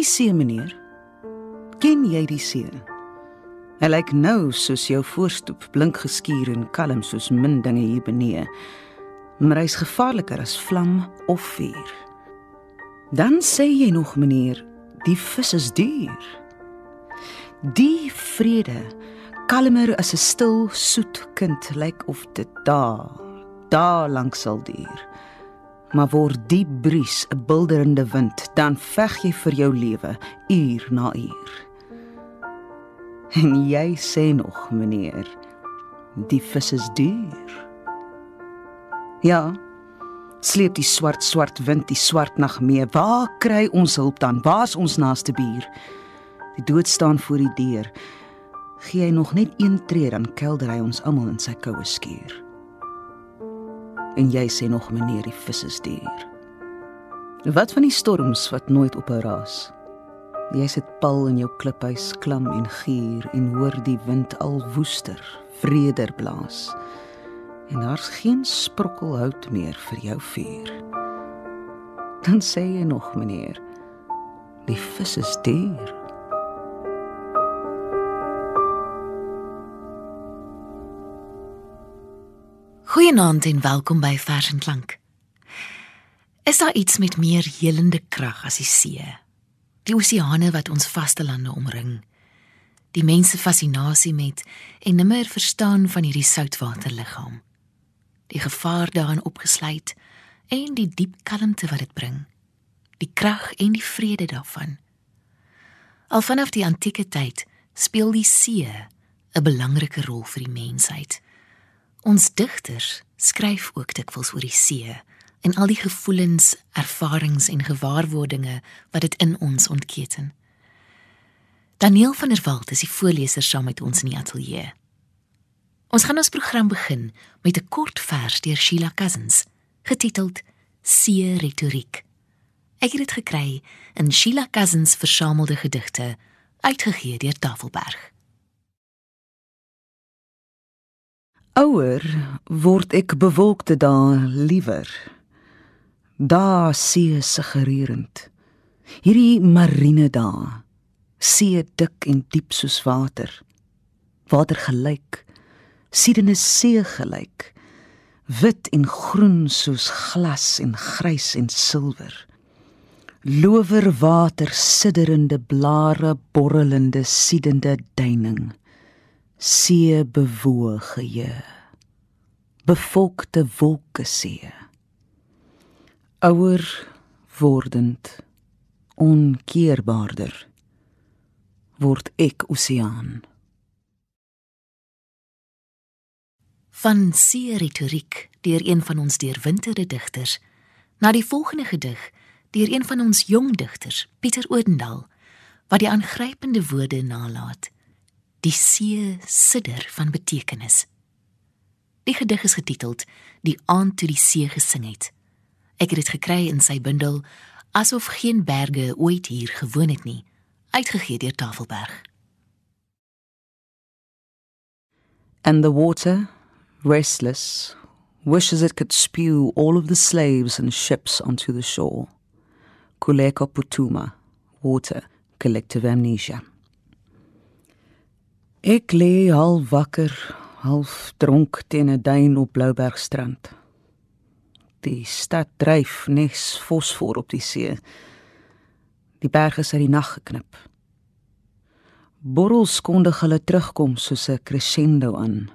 die see, meneer? Ken jy die see? Hy lyk nou soos jou voorstoep, blink geskuur en kalm soos min dinge hier benee. Maar hy's gevaarliker as vlam of vuur. Dan sê jy nog, meneer, die vis is duur. Die vrede, kalmer as 'n stil, soet kind, lyk of dit daar, daar lank sal duur maar word die bries 'n bulderende wind, dan veg jy vir jou lewe uur na uur. En jy sê nog, meneer, die vis is duur. Ja. Sleep die swart swart wind die swart nag mee. Waar kry ons hulp dan? Waar's ons naaste buur? Die dood staan voor die deur. Gee hy nog net een tree dan kelder hy ons almal in sy koue skuur. En jy sê nog meneer die vis is duur. Wat van die storms wat nooit ophou raas? Jy sit pal in jou kliphuis klam en gier en hoor die wind al woester, vreder blaas. En daar's geen sprokkel hout meer vir jou vuur. Dan sê jy nog meneer, die vis is duur. Goeienaand en welkom by Vers en Klank. Is daar iets met meer helende krag as die see? Die oseane wat ons vastelande omring. Die mense fascinasie met en nimmer verstaan van hierdie soutwaterliggaam. Die gevaar daarin opgesluit en die diep kalmte wat dit bring. Die krag en die vrede daarvan. Al vanaf die antieke tyd speel die see 'n belangrike rol vir die mensheid. Ons digters skryf ook dikwels oor die see en al die gevoelens, ervarings en gewaarwordinge wat dit in ons ontketen. Daniel van der Walt is die voorleser saam met ons in die ateljee. Ons gaan ons program begin met 'n kort vers deur Sheila Cousins, getiteld See Retoriek. Ek het dit gekry in Sheila Cousins versamelde gedigte, uitgegee deur Tafelberg. Ouer word ek bewolkte dae liewer. Daar see suggererend. Hierdie marine dae. See dik en diep soos water. Water gelyk. Siedene see gelyk. Wit en groen soos glas en grys en silwer. Lower water sidderende blare borrelende siedende duining see bewoge je bevolkte wolke see. Ouer wordend onkeerbaarder word ek oseaan. Van see retoriek deur een van ons deurwinterde digters na die volgende gedig deur een van ons jong digters Pieter Odendaal wat die aangrypende woorde nalat Die see sidder van betekenis. Die gedig is getiteld Die aand toe die see gesing het. Ek het dit gekry in sy bundel Asof geen berge ooit hier gewoon het nie, uitgegee deur Tafelberg. And the water, restless, wishes it could spew all of the slaves and ships onto the shore. Kuleko Putuma, water, collective amnesia. Ek lê half wakker, half dronk teen 'n duin op Bloubergstrand. Die stad dryf nes fosfor op die see. Die berge is uit die nag geknip. Borrels kondig hulle terugkom soos 'n crescendo aan.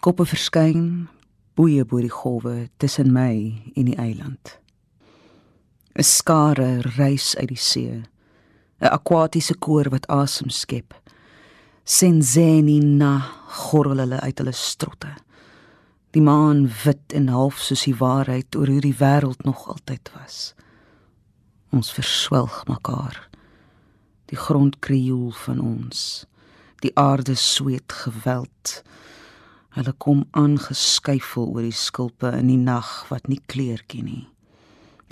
Koppe verskyn, boeie bo die golwe tussen my en die eiland. 'n Skare reis uit die see. 'n Akwatiese koor wat asem skep senzeni na gorrel hulle uit hulle strotte. Die maan wit en half soos die waarheid oor hoe die wêreld nog altyd was. Ons verswelg mekaar. Die grond krioel van ons. Die aarde sweet geweld. Hulle kom aangeskuifel oor die skulpe in die nag wat nie kleertjie nie.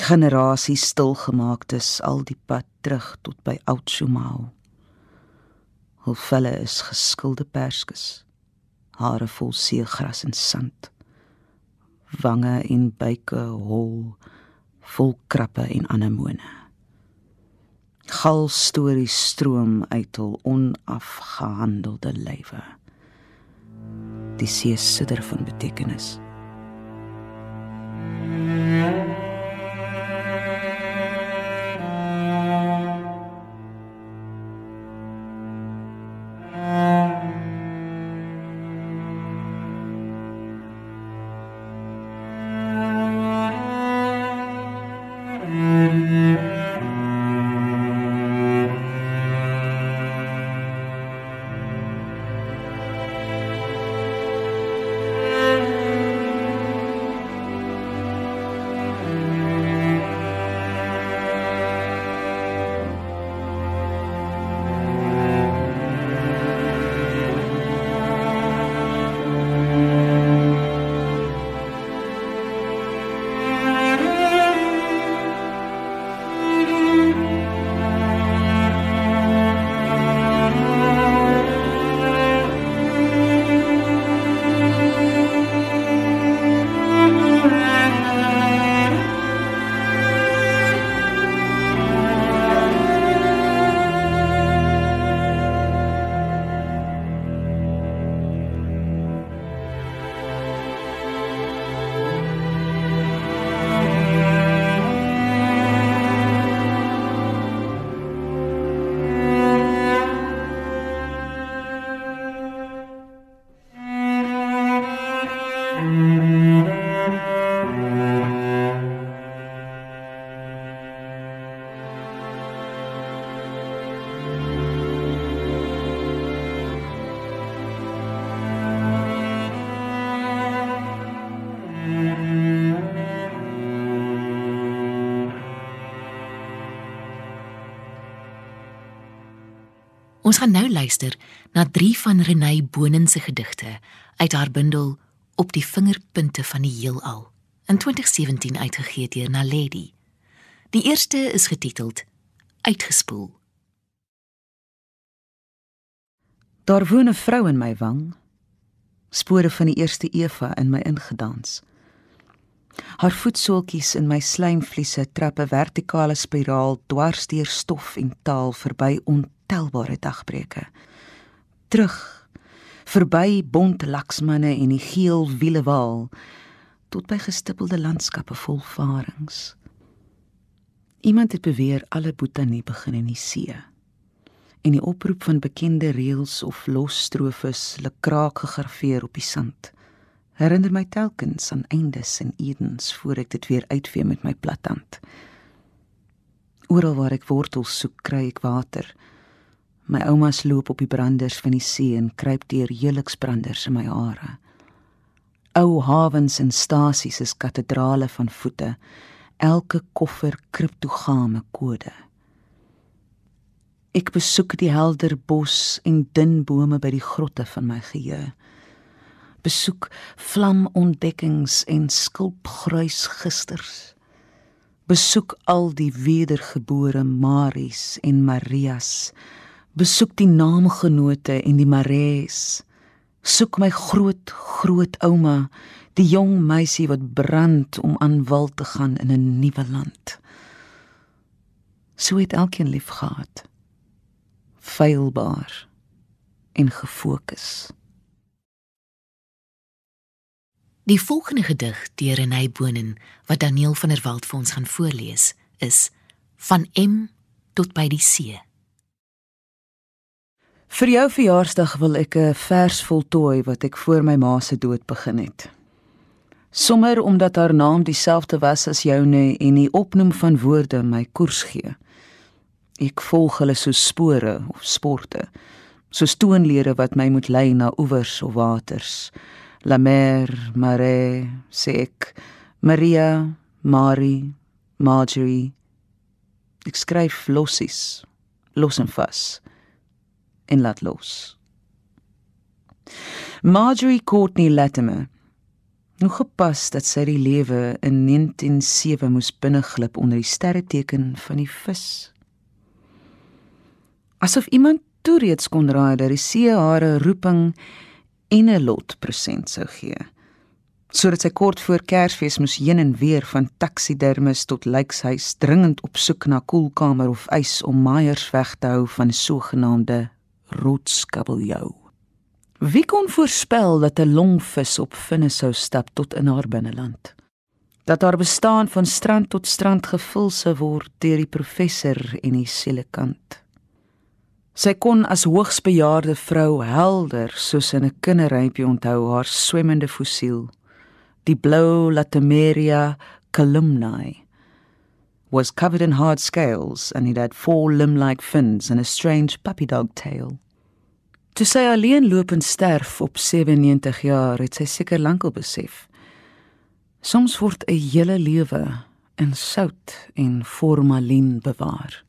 Generasies stilgemaaktes al die pad terug tot by Oudtshoorn. Hul velle is geskilde perskes, hare vol seegras en sand. Wange en buike hol vol krappe en anemone. Gal stories stroom uit hul onafgehandelde lywe. Die see sidder van betekenis. Ons gaan nou luister na 3 van Renée Bonen se gedigte uit haar bundel Op die vingerpunte van die heelal in 2017 uitgegee deur Naledi. Die eerste is getiteld Uitgespoel. Daar woon 'n vrou in my wang. Spore van die eerste Eva in my ingedans. Haar voetsooltjies in my slijmvliese trap 'n vertikale spiraal dwars deur stof en taal verby ontelbare dagbreuke. Terug verby bont laksmanne en die geel wielewaal tot by gestippelde landskappe vol varings. Iemand het beweer alle botanie begin in die see. En die oproep van bekende reëls of losstrofes lê kraak gegraveer op die sand. Herinner my telkens aan eindes en edens voor ek dit weer uitvee met my plathand. Oral waar ek wortels soek, kry ek water. My ouma's loop op die branders van die see en kruip deur heliksbranders in my hare. Ou hawens en stasies is katedrale van voete. Elke koffer kriptogame kode. Ek besoek die helder bos en dun bome by die grotte van my geheue. Besoek vlamontdekkings en skulpgruis gisters. Besoek al die wedergebore Maries en Marias besoek die naamgenote en die marees soek my groot groot ouma die jong meisie wat brand om aan wal te gaan in 'n nuwe land. So het elkeen lief gehad. Feilbaar en gefokus. Die volgende gedig deur Renay Bonen wat Daniel van der Walt vir ons gaan voorlees is van M tot by die see Vir jou verjaarsdag wil ek 'n vers voltooi wat ek voor my ma se dood begin het. Sommer omdat haar naam dieselfde was as joune en die opnoem van woorde my koers gee. Ek volg hulle so spore of sporte, so stoonlede wat my moet lei na oewers of waters. La mer, mare, sek, Maria, Marie, Marjorie. Ek skryf lossies, los en vas en laat los. Marjorie Courtney Latimer. Hoe gepas dat sy die lewe in 197 moes binneglip onder die sterreteken van die vis. Asof iemand toe reeds kon raai dat die see hare roeping en 'n lot present sou gee. sodat sy kort voor Kersfees moes heen en weer van taksidermis tot lykshuis dringend op soek na koelkamer of ys om Meyers weg te hou van sogenaamde rotskabeljou. Wie kon voorspel dat 'n longvis op vinne sou stap tot in haar binneland? Dat haar bestaan van strand tot strand gevul sou word deur die professor en die silikant. Sy kon as hoogsbejaarde vrou helder soos in 'n kinderrympie onthou haar swemmende fossiel die blou Latimeria columnae was covered in hard scales and it had four limb-like fins and a strange puppy dog tail. Toe sy alleen loop en sterf op 97 jaar, het sy seker lankal besef. Soms word 'n hele lewe in sout en formalien bewaar.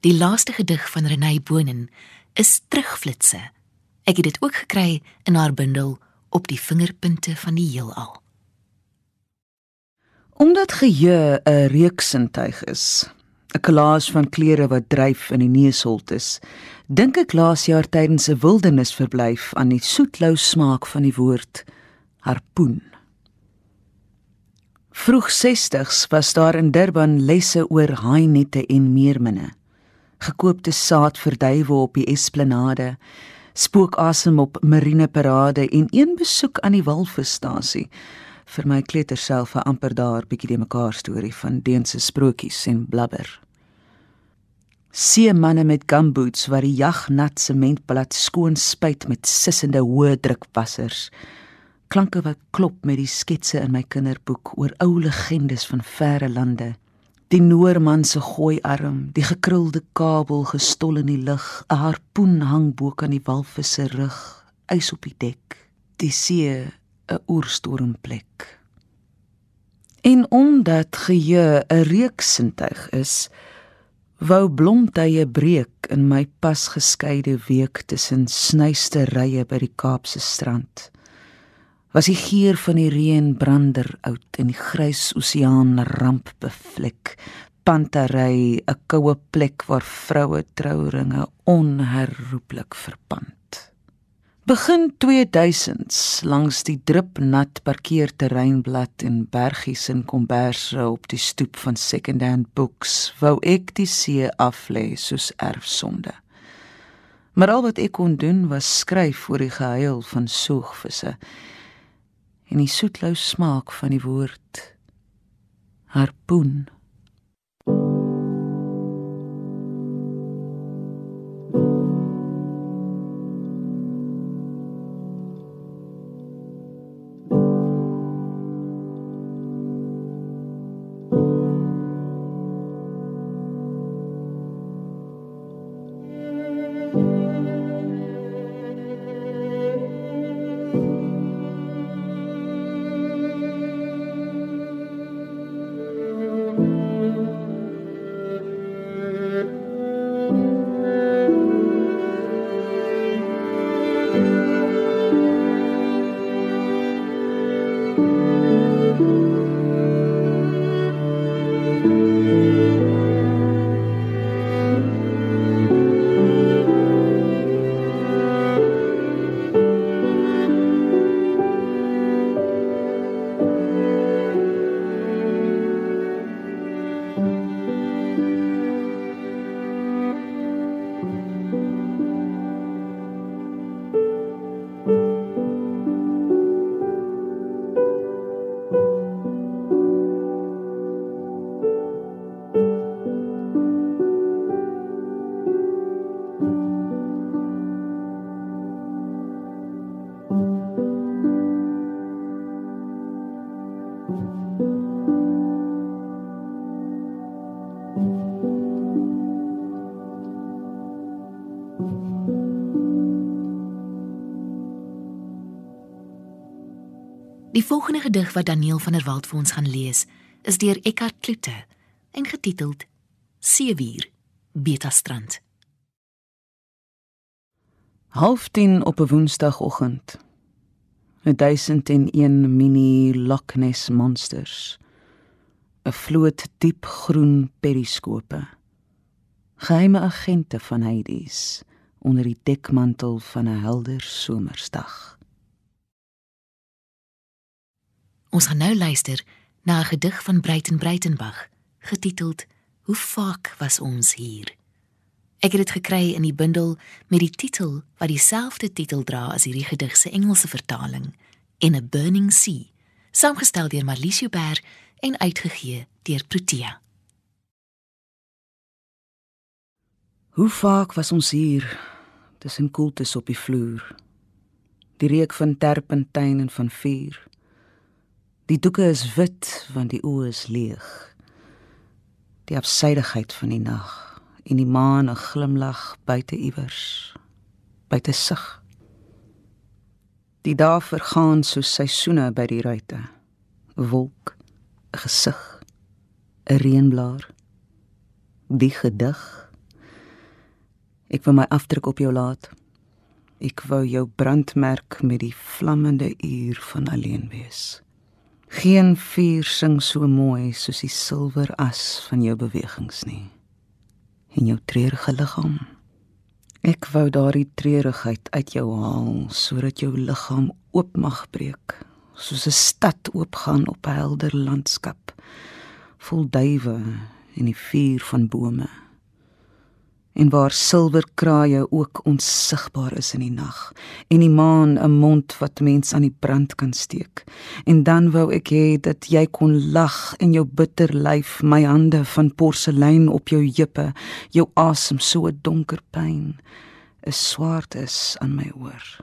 Die laaste gedig van Renée Bonen is Terugflitse Ek het dit ook gekry in haar bundel op die vingerpunte van die heelal. Omdat geheue 'n reuksintuig is, 'n kolaas van kleure wat dryf in die neusholt is, dink ek laas jaar tydens 'n wildernisverblyf aan die soetlou smaak van die woord harpoen. Vroeg 60s was daar in Durban lesse oor haainette en meerminne. Gekoopte saad vir duwe op die esplanade spookasem op marine parade en een besoek aan die walvisstasie vir my kleuter self 'n amper daar bietjie die mekaar storie van Deense sprokies en blabber. See manne met gumboots wat die jagnat sementblad skoon spuit met sissende hoë drukwassers. Klanke wat klop met die sketse in my kinderboek oor ou legendes van verre lande die noorman se gooi arm, die gekrulde kabel gestol in die lug, 'n harpoen hang bo kan die walvis se rug, ys op die dek, die see 'n oerstormplek. En omdat geheue 'n reuksintuig is, wou blomtye breek in my pas geskeide week tussen snyste rye by die Kaapse strand. Was die geur van die reën brander oud in die grys oseaan ramp bevlek. Pantery 'n koue plek waar vroue trouringe onherroepelik verpand begin 2000s langs die drupnat parkeerterreinblad en bergies en komberse op die stoep van secondhand books wou ek die see aflê soos erfsonde. Maar al wat ek kon doen was skryf oor die gehuil van soogvisse en die soetlou smaak van die woord harpoen Die volgende gedig wat Daniel van der Walt vir ons gaan lees, is deur Eckhart Kloete en getiteld Seewier Betastrand. Half 10 op 'n Woensdagoggend. 'n 1001 mini Loch Ness monsters. 'n Vloot diep groen periskope. Geheime agente van Hades onder die dekmantel van 'n helder somersdag. Ons gaan nou luister na 'n gedig van Breiten Breitenbach, getiteld Hoe vaak was ons hier? Ek het dit gekry in die bundel met die titel wat dieselfde titel dra as hierdie gedig se Engelse vertaling, In a Burning Sea, saamgestel deur Marlies Joubert en uitgegee deur Protea. Hoe vaak was ons hier tussen koeltes op die vloer? Die reuk van terpentyn en van vuur. Die doeke is wit want die oë is leeg. Die afsydigheid van die nag en die maan 'n glimlag buite iewers. Buite sig. Die dae vergaan soos seisoene by die ruite. 'n Wolk, 'n gesig, 'n reënblaar. Die gedig Ek wil my afdruk op jou laat. Ek wou jou brandmerk met die vlammende uur van alleen wees. Geen vuur sing so mooi soos die silwer as van jou bewegings nie. En jou treurige liggaam. Ek wou daardie treurigheid uit jou haal sodat jou liggaam oop mag breek, soos 'n stad oopgaan op 'n helder landskap vol duwe en die vuur van bome en waar silwerkraaie ook onsigbaar is in die nag en die maan 'n mond wat mens aan die brand kan steek. En dan wou ek hê dat jy kon lag en jou bitter lyf my hande van porselein op jou heupe jou asem so donker pyn 'n swart is aan my oor.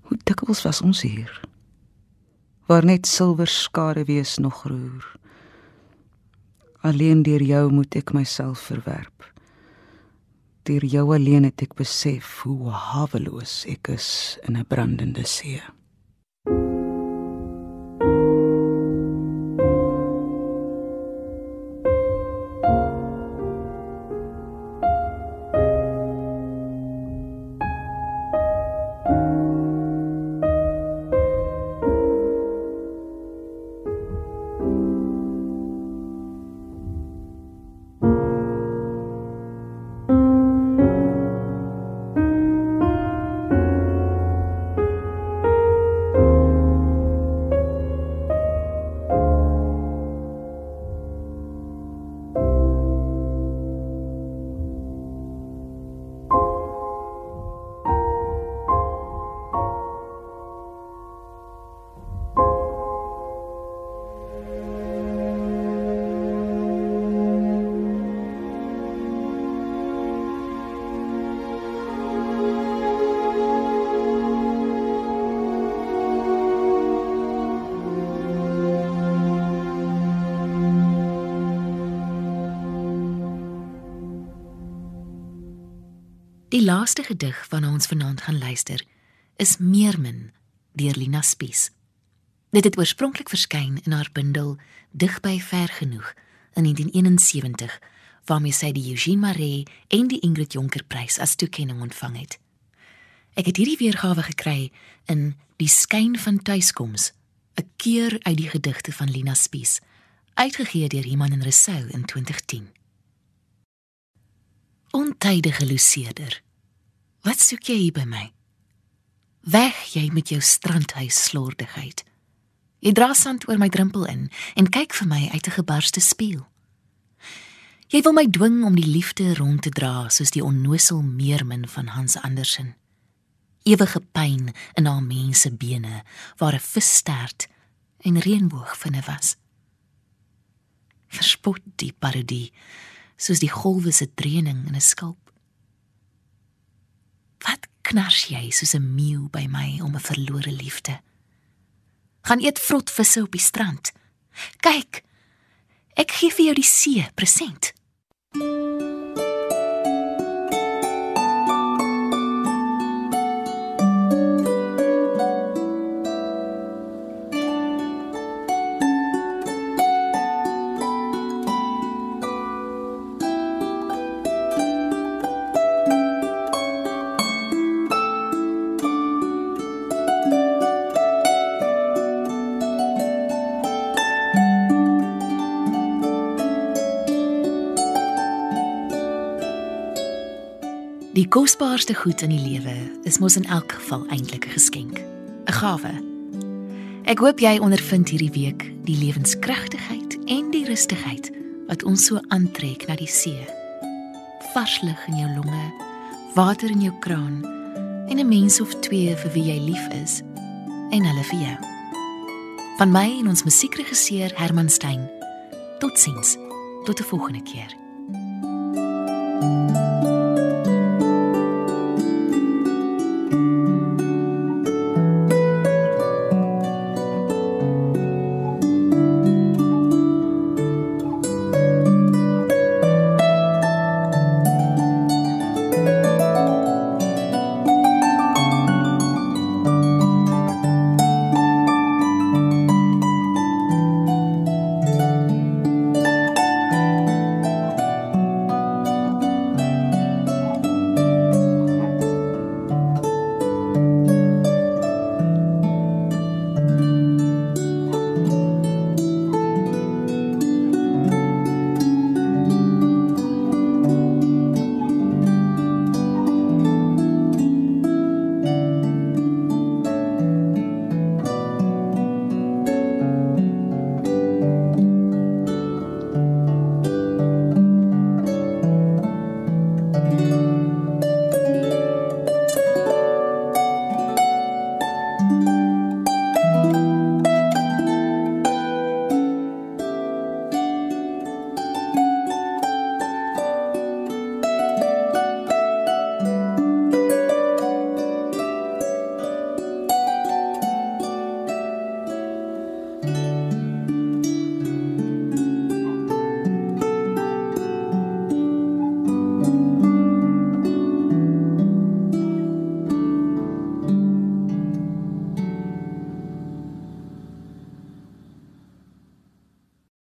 Hoe dikwels was ons hier? Waar net silwer skare wees nog roer Alleen deur jou moet ek myself verwerp. Deur jou alleen het ek besef hoe haweloos ek is in 'n brandende see. Laaste gedig waarna ons vanaand gaan luister, is Meermin deur Lina Spies. Dit het oorspronklik verskyn in haar bundel Digby ver genoeg in 1971, waarmee sy die Eugene Maree en die Ingrid Jonker prys as toekenning ontvang het. Ek het hierdie weergawe gekry in Die skyn van tuiskoms, 'n keer uit die gedigte van Lina Spies, uitgegee deur Iman en Resou in 2010. Ontydige Luceerder. Wat soek jy hier by my? Weg jy met jou strandhuis slordigheid. Jy dra sand oor my drempel in en kyk vir my uit 'n gebarste spieël. Jy wil my dwing om die liefde rond te dra soos die onnosel meermin van Hans Andersen. Ewige pyn in haar mense bene waar 'n visstert en reënboog vinne was. Verspot die parodie soos die golwe se dreuning in 'n skulp. Wat knars jy soos 'n meeu by my om 'n verlore liefde? Gaan eet vrotvisse op die strand. Kyk. Ek gee vir jou die see present. Die kosbaarste goed in die lewe is mos in elk geval eintlik 'n geskenk, 'n gawe. Ek hoop jy ondervind hierdie week die lewenskragtigheid en die rustigheid wat ons so aantrek na die see. Vars lug in jou longe, water in jou kraan en 'n mens of twee vir wie jy lief is en hulle vir jou. Van my en ons musiekregisseur Herman Stein. Totsiens. Tot 'n volgende keer.